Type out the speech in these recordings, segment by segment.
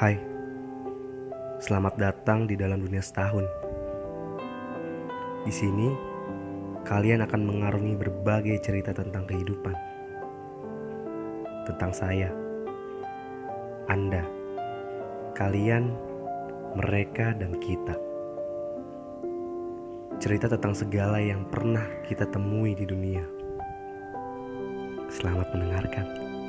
Hai, selamat datang di dalam dunia setahun. Di sini, kalian akan mengarungi berbagai cerita tentang kehidupan, tentang saya, Anda, kalian, mereka, dan kita. Cerita tentang segala yang pernah kita temui di dunia. Selamat mendengarkan.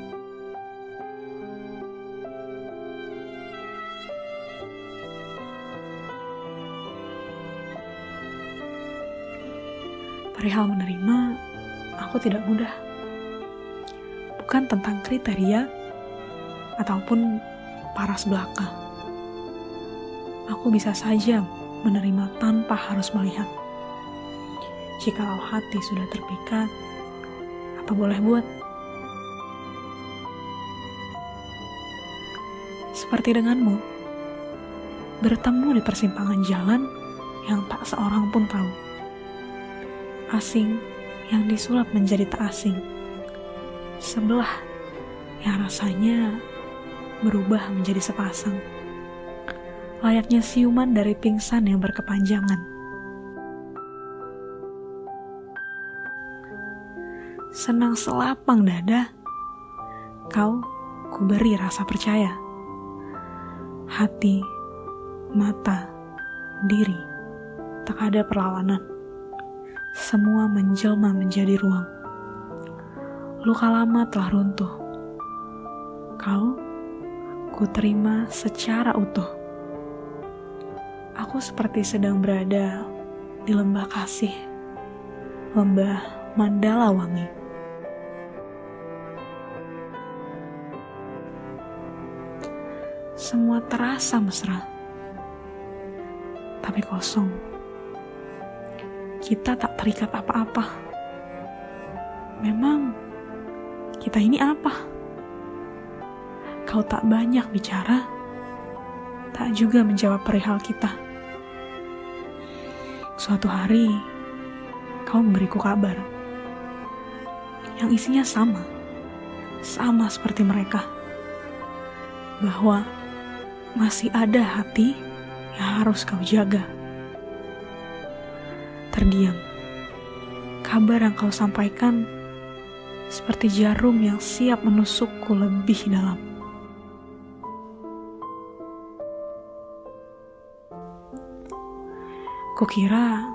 Perihal menerima, aku tidak mudah. Bukan tentang kriteria ataupun paras belaka. Aku bisa saja menerima tanpa harus melihat. Jikalau hati sudah terpikat, apa boleh buat? Seperti denganmu, bertemu di persimpangan jalan yang tak seorang pun tahu asing yang disulap menjadi tak asing. Sebelah yang rasanya berubah menjadi sepasang. Layaknya siuman dari pingsan yang berkepanjangan. Senang selapang dada, kau kuberi rasa percaya. Hati, mata, diri, tak ada perlawanan semua menjelma menjadi ruang. Luka lama telah runtuh. Kau, ku terima secara utuh. Aku seperti sedang berada di lembah kasih, lembah Mandala Wangi. Semua terasa mesra, tapi kosong kita tak terikat apa-apa. Memang kita ini apa? Kau tak banyak bicara, tak juga menjawab perihal kita. Suatu hari, kau memberiku kabar yang isinya sama, sama seperti mereka, bahwa masih ada hati yang harus kau jaga terdiam. Kabar yang kau sampaikan seperti jarum yang siap menusukku lebih dalam. Kukira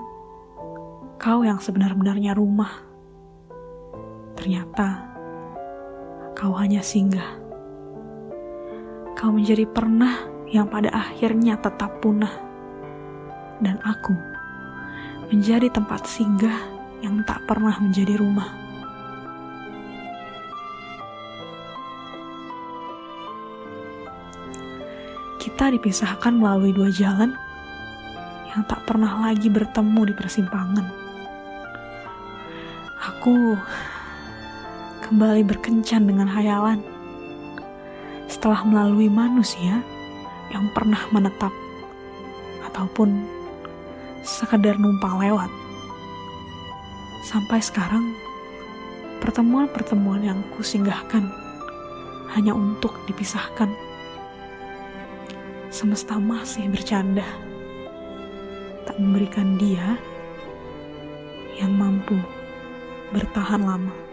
kau yang sebenar-benarnya rumah. Ternyata kau hanya singgah. Kau menjadi pernah yang pada akhirnya tetap punah. Dan aku menjadi tempat singgah yang tak pernah menjadi rumah. Kita dipisahkan melalui dua jalan yang tak pernah lagi bertemu di persimpangan. Aku kembali berkencan dengan hayalan setelah melalui manusia yang pernah menetap ataupun sekedar numpang lewat. Sampai sekarang, pertemuan-pertemuan yang kusinggahkan hanya untuk dipisahkan. Semesta masih bercanda, tak memberikan dia yang mampu bertahan lama.